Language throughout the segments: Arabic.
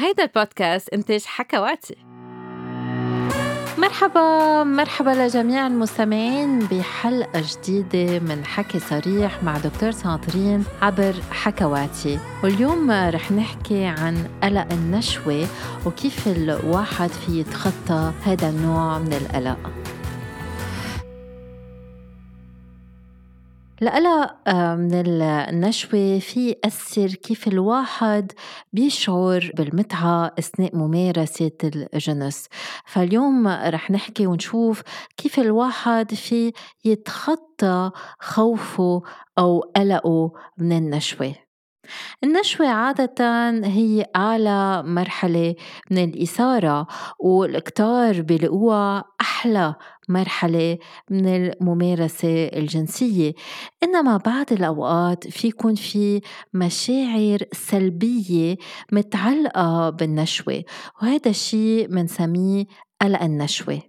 هيدا البودكاست إنتاج حكواتي. مرحبا مرحبا لجميع المستمعين بحلقة جديدة من حكي صريح مع دكتور سانطرين عبر حكواتي. واليوم رح نحكي عن قلق النشوة وكيف الواحد في يتخطى هذا النوع من القلق. القلق آه، من النشوة في يأثر كيف الواحد بيشعر بالمتعة أثناء ممارسة الجنس. فاليوم رح نحكي ونشوف كيف الواحد في يتخطى خوفه أو قلقه من النشوة. النشوة عادة هي أعلى مرحلة من الإثارة والكتار بلقوها أحلى مرحلة من الممارسة الجنسية. إنما بعض الأوقات في يكون في مشاعر سلبية متعلقة بالنشوة وهذا الشيء منسميه قلق النشوة.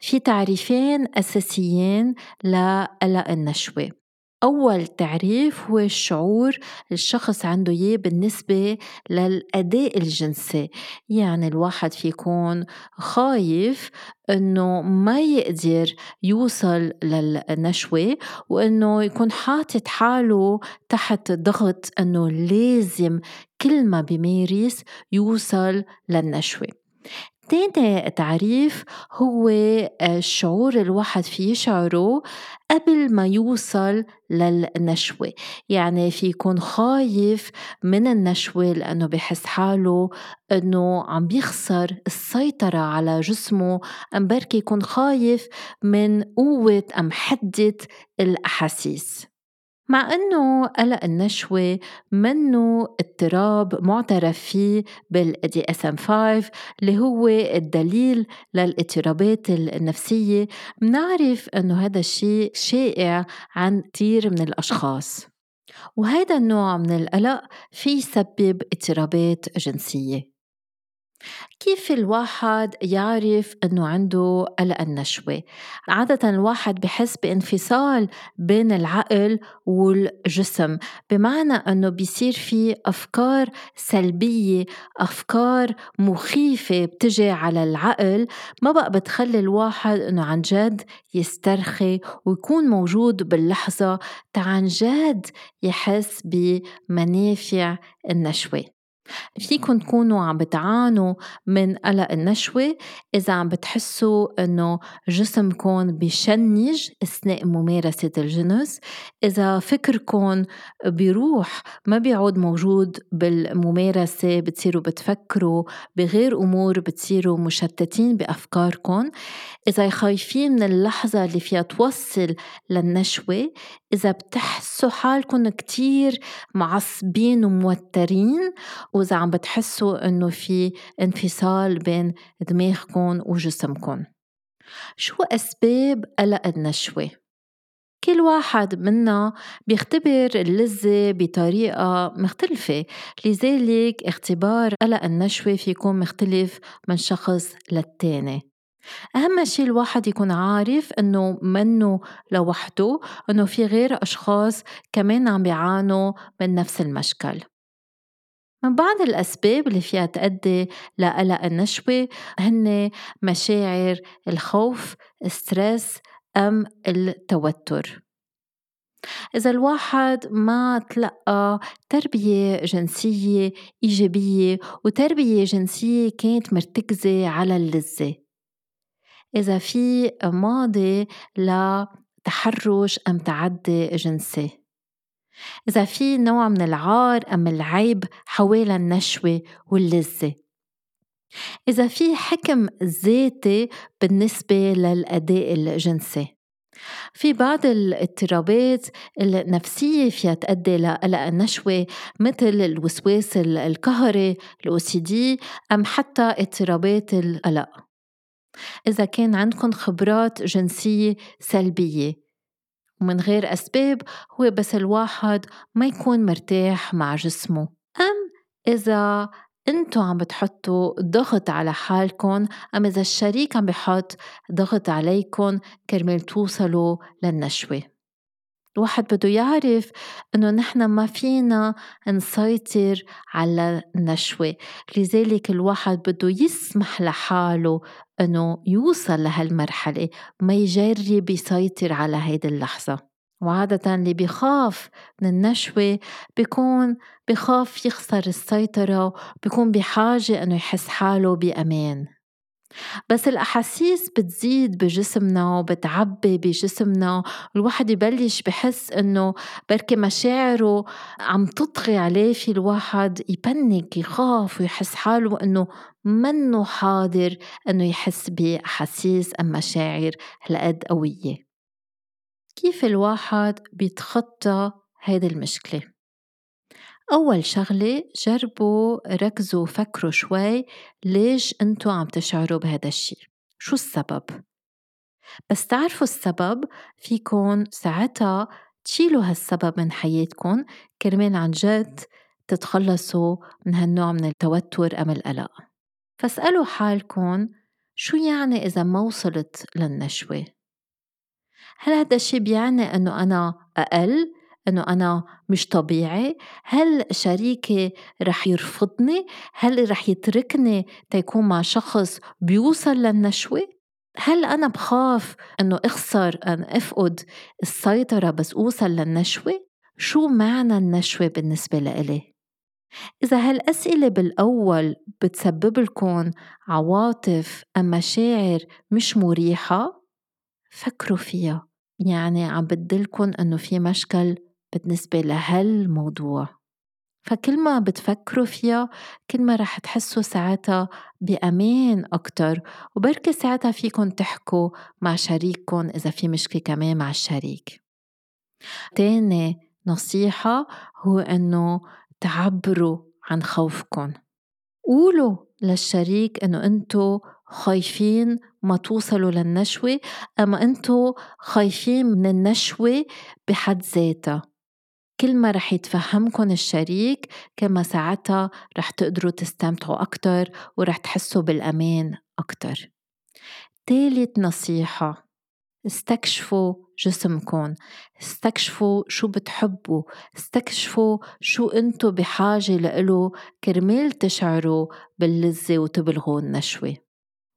في تعريفين أساسيين لقلق النشوة. أول تعريف هو الشعور الشخص عنده إياه بالنسبة للأداء الجنسي. يعني الواحد في يكون خايف إنه ما يقدر يوصل للنشوة وإنه يكون حاطط حاله تحت ضغط إنه لازم كل ما بيمارس يوصل للنشوة. تاني تعريف هو الشعور الواحد في يشعره قبل ما يوصل للنشوة. يعني في يكون خايف من النشوة لأنه بحس حاله أنه عم بيخسر السيطرة على جسمه. أو بركي يكون خايف من قوة أو حدة الأحاسيس. مع أنه قلق النشوة منه اضطراب معترف فيه بال DSM 5 اللي هو الدليل للاضطرابات النفسية. بنعرف أنه هذا الشيء شائع عند كثير من الأشخاص. وهذا النوع من القلق في يسبب اضطرابات جنسية. كيف الواحد يعرف إنه عنده قلق النشوة؟ عادة الواحد بحس بانفصال بين العقل والجسم بمعنى إنه بيصير في أفكار سلبية أفكار مخيفة بتجي على العقل ما بقى بتخلي الواحد إنه عن جد يسترخي ويكون موجود باللحظة عن جد يحس بمنافع النشوة فيكن تكونوا عم بتعانوا من قلق النشوة إذا عم بتحسوا إنه جسمكم بشنج أثناء ممارسة الجنس إذا فكركم بيروح ما بيعود موجود بالممارسة بتصيروا بتفكروا بغير أمور بتصيروا مشتتين بأفكاركم إذا خايفين من اللحظة اللي فيها توصل للنشوة إذا بتحسوا حالكم كتير معصبين وموترين وإذا عم بتحسوا إنه في انفصال بين دماغكم وجسمكم شو أسباب قلق النشوة؟ كل واحد منا بيختبر اللذة بطريقة مختلفة لذلك اختبار قلق النشوة في يكون مختلف من شخص للتاني. أهم شيء الواحد يكون عارف إنه منه لوحده إنه في غير أشخاص كمان عم بيعانوا من نفس المشكل. من بعض الأسباب اللي فيها تؤدي لقلق النشوة هن مشاعر الخوف، ستريس أم التوتر. إذا الواحد ما تلقى تربية جنسية إيجابية وتربية جنسية كانت مرتكزة على اللذة. إذا في ماضي لتحرش أم تعدي جنسي. إذا في نوع من العار أم العيب حوالين النشوة واللذة. إذا في حكم ذاتي بالنسبة للأداء الجنسي. في بعض الاضطرابات النفسية فيها تؤدي لقلق النشوة مثل الوسواس القهري الأو سي دي أم حتى اضطرابات القلق. إذا كان عندكم خبرات جنسية سلبية ومن غير أسباب هو بس الواحد ما يكون مرتاح مع جسمه. أم إذا انتو عم بتحطوا ضغط على حالكم أم إذا الشريك عم بحط ضغط عليكم كرمال توصلوا للنشوة. الواحد بده يعرف إنه نحن ما فينا نسيطر على النشوة. لذلك الواحد بده يسمح لحاله إنه يوصل لهالمرحلة ما يجرب يسيطر على هيدي اللحظة. وعادة اللي بيخاف من النشوة بيكون بخاف يخسر السيطرة بيكون بحاجة إنه يحس حاله بأمان. بس الأحاسيس بتزيد بجسمنا وبتعبي بجسمنا. الواحد يبلش بحس إنه بركي مشاعره عم تطغي عليه في الواحد يبنك يخاف ويحس حاله إنه منه حاضر إنه يحس بأحاسيس أم مشاعر هالقد قوية. كيف الواحد بيتخطى هيدي المشكلة؟ أول شغلة جربوا ركزوا فكروا شوي ليش أنتوا عم تشعروا بهذا الشي؟ شو السبب؟ بس تعرفوا السبب فيكن ساعتها تشيلوا هالسبب من حياتكم كرمال عن جد تتخلصوا من هالنوع من التوتر أم القلق. فاسألوا حالكم شو يعني إذا ما وصلت للنشوة؟ هل هذا الشي بيعني أنه أنا أقل إنه أنا مش طبيعي هل شريكي رح يرفضني هل رح يتركني تيكون مع شخص بيوصل للنشوة هل أنا بخاف إنه أخسر أن أفقد السيطرة بس أوصل للنشوة؟ شو معنى النشوة بالنسبة لإلي؟ إذا هالأسئلة بالأول بتسبب لكم عواطف أم مشاعر مش مريحة فكروا فيها يعني عم بدلكن إنه في مشكل بالنسبة لهالموضوع. فكل ما بتفكروا فيها كل ما رح تحسوا ساعتها بأمان أكتر وبركي ساعتها فيكن تحكوا مع شريككن إذا في مشكلة كمان مع الشريك. تاني نصيحة هو إنه تعبروا عن خوفكن. قولوا للشريك إنه أنتو خايفين ما توصلوا للنشوة أما أنتو خايفين من النشوة بحد ذاتها. كل ما رح يتفهمكن الشريك كما ساعتها رح تقدروا تستمتعوا أكتر ورح تحسوا بالأمان أكتر. تالت نصيحة استكشفوا جسمكم استكشفوا شو بتحبوا استكشفوا شو أنتو بحاجة لإله كرمال تشعروا باللذة وتبلغوا النشوة.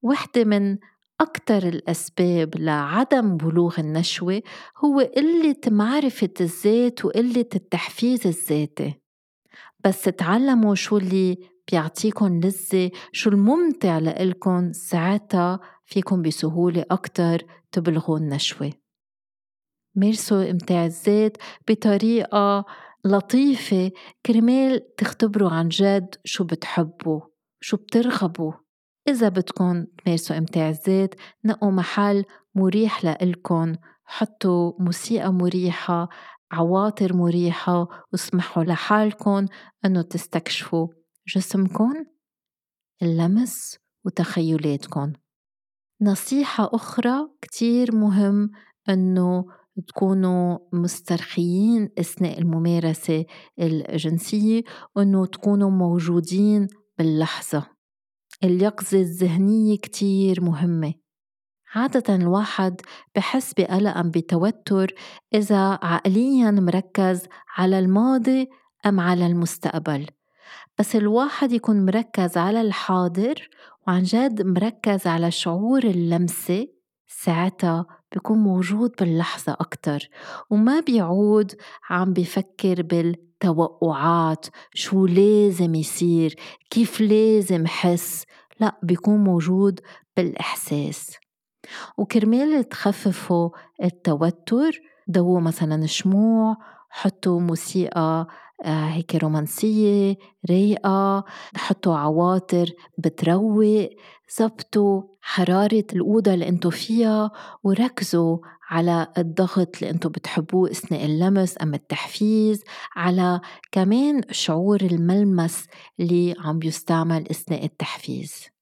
وحدة من أكتر الأسباب لعدم بلوغ النشوة هو قلة معرفة الذات وقلة التحفيز الذاتي. بس تعلموا شو اللي بيعطيكم لذة شو الممتع لإلكن ساعتها فيكم بسهولة أكتر تبلغوا النشوة. مارسوا إمتاع الذات بطريقة لطيفة كرمال تختبروا عن جد شو بتحبوا شو بترغبوا. إذا بدكم تمارسوا إمتاع الذات نقوا محل مريح لإلكن حطوا موسيقى مريحة عواطر مريحة واسمحوا لحالكن أنه تستكشفوا جسمكن اللمس وتخيلاتكن. نصيحة أخرى كتير مهم أنه تكونوا مسترخيين أثناء الممارسة الجنسية وأنه تكونوا موجودين باللحظة. اليقظة الذهنية كتير مهمة. عادة الواحد بحس بقلق أم بتوتر إذا عقليا مركز على الماضي أم على المستقبل. بس الواحد يكون مركز على الحاضر وعن جد مركز على شعور اللمسة ساعتها بيكون موجود باللحظة أكتر وما بيعود عم بفكر بالتوقعات شو لازم يصير كيف لازم حس لا بيكون موجود بالإحساس. وكرمال تخففوا التوتر دو مثلا شموع حطوا موسيقى هيك رومانسية رايقة حطوا عواطر بتروق زبطوا حرارة الأوضة اللي انتو فيها وركزوا على الضغط اللي انتو بتحبوه أثناء اللمس أم التحفيز على كمان شعور الملمس اللي عم بيستعمل أثناء التحفيز.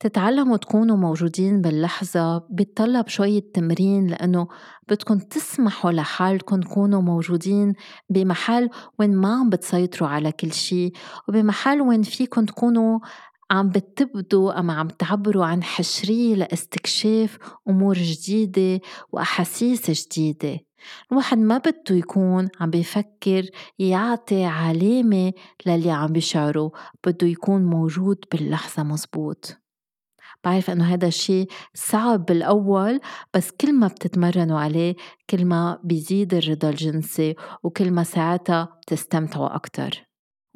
تتعلموا تكونوا موجودين باللحظة بيتطلب شوية تمرين لأنه بدكم تسمحوا لحالكم تكونوا موجودين بمحل وين ما عم بتسيطروا على كل شيء وبمحل وين فيكم تكونوا عم بتبدوا أم عم تعبروا عن حشرية لاستكشاف أمور جديدة وأحاسيس جديدة. الواحد ما بده يكون عم بيفكر يعطي علامة للي عم بيشعره بده يكون موجود باللحظة مزبوط. بعرف إنه هذا الشيء صعب بالأول بس كل ما بتتمرنوا عليه كل ما بيزيد الرضا الجنسي وكل ما ساعتها بتستمتعوا أكثر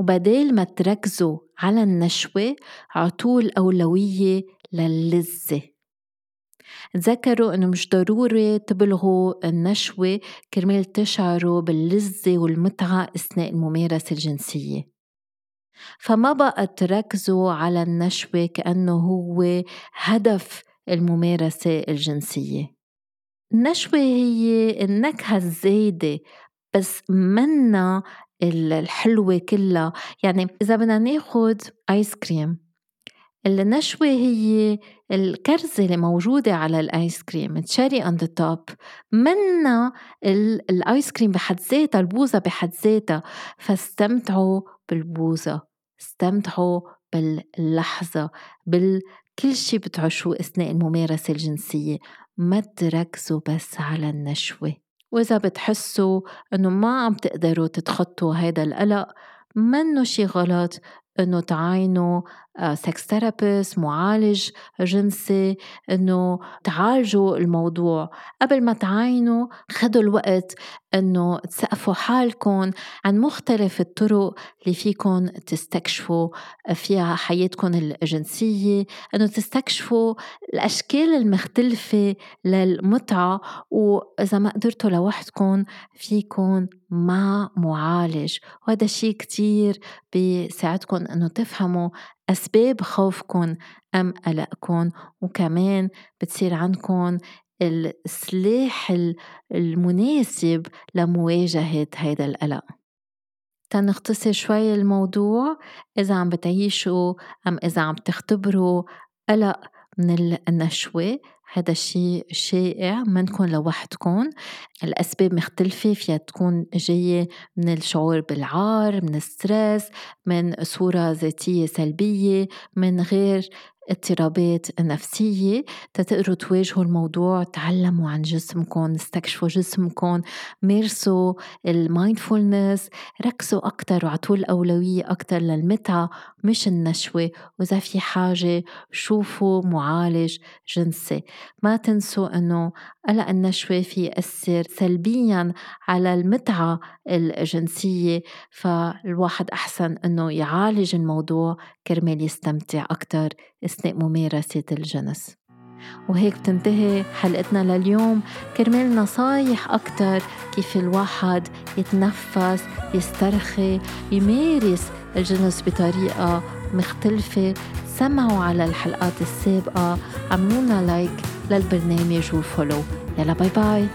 وبدال ما تركزوا على النشوة عطوا الأولوية للذة. تذكروا إنه مش ضروري تبلغوا النشوة كرمال تشعروا باللذة والمتعة أثناء الممارسة الجنسية. فما بقى تركزوا على النشوة كأنه هو هدف الممارسة الجنسية. النشوة هي النكهة الزايدة بس منا الحلوة كلها. يعني إذا بدنا ناخد ice cream النشوة هي الكرزة اللي موجودة على ال ice cream cherry on the top منا ال ice cream بحد ذاتها البوزة بحد ذاتها. فاستمتعوا بالبوزة. استمتعوا باللحظة بالكل شي بتعيشوه أثناء الممارسة الجنسية ما تركزوا بس على النشوة. وإذا بتحسوا إنه ما عم تقدروا تتخطوا هذا القلق منه شي غلط إنه تعاينوا sex therapist معالج جنسي إنه تعالجوا الموضوع. قبل ما تعاينوا خدوا الوقت إنه تسقفوا حالكم عن مختلف الطرق اللي فيكم تستكشفوا فيها حياتكم الجنسية. إنه تستكشفوا الأشكال المختلفة للمتعة. وإذا ما قدرتوا لوحدكم فيكم مع معالج. وهذا الشيء كتير بيساعدكم إنه تفهموا أسباب خوفكم أم قلقكم وكمان بتصير عندكم السلاح المناسب لمواجهة هذا القلق. تنختصر شوي الموضوع إذا عم بتعيشوا أم إذا عم تختبروا قلق من النشوة هذا الشيء شائع منكم لوحدكم. الأسباب مختلفة فيها تكون جاية من الشعور بالعار من الستريس من صورة ذاتية سلبية من غير اضطرابات نفسية. تتقدروا تواجهوا الموضوع تعلموا عن جسمكم استكشفوا جسمكم مارسوا المايندفولنس ركزوا أكتر وعطوا الأولوية أكتر للمتعة مش النشوة. وإذا في حاجة شوفوا معالج جنسي. ما تنسوا أنه قلق النشوة في يأثر سلبيا على المتعة الجنسية؟ فالواحد أحسن أنه يعالج الموضوع كرمال يستمتع أكتر أثناء ممارسة الجنس. وهيك بتنتهي حلقتنا لليوم. كرمال نصايح أكتر كيف الواحد يتنفس يسترخي يمارس الجنس بطريقة مختلفة. سمعوا على الحلقات السابقة عملونا لايك للبرنامج وفولو يلا باي باي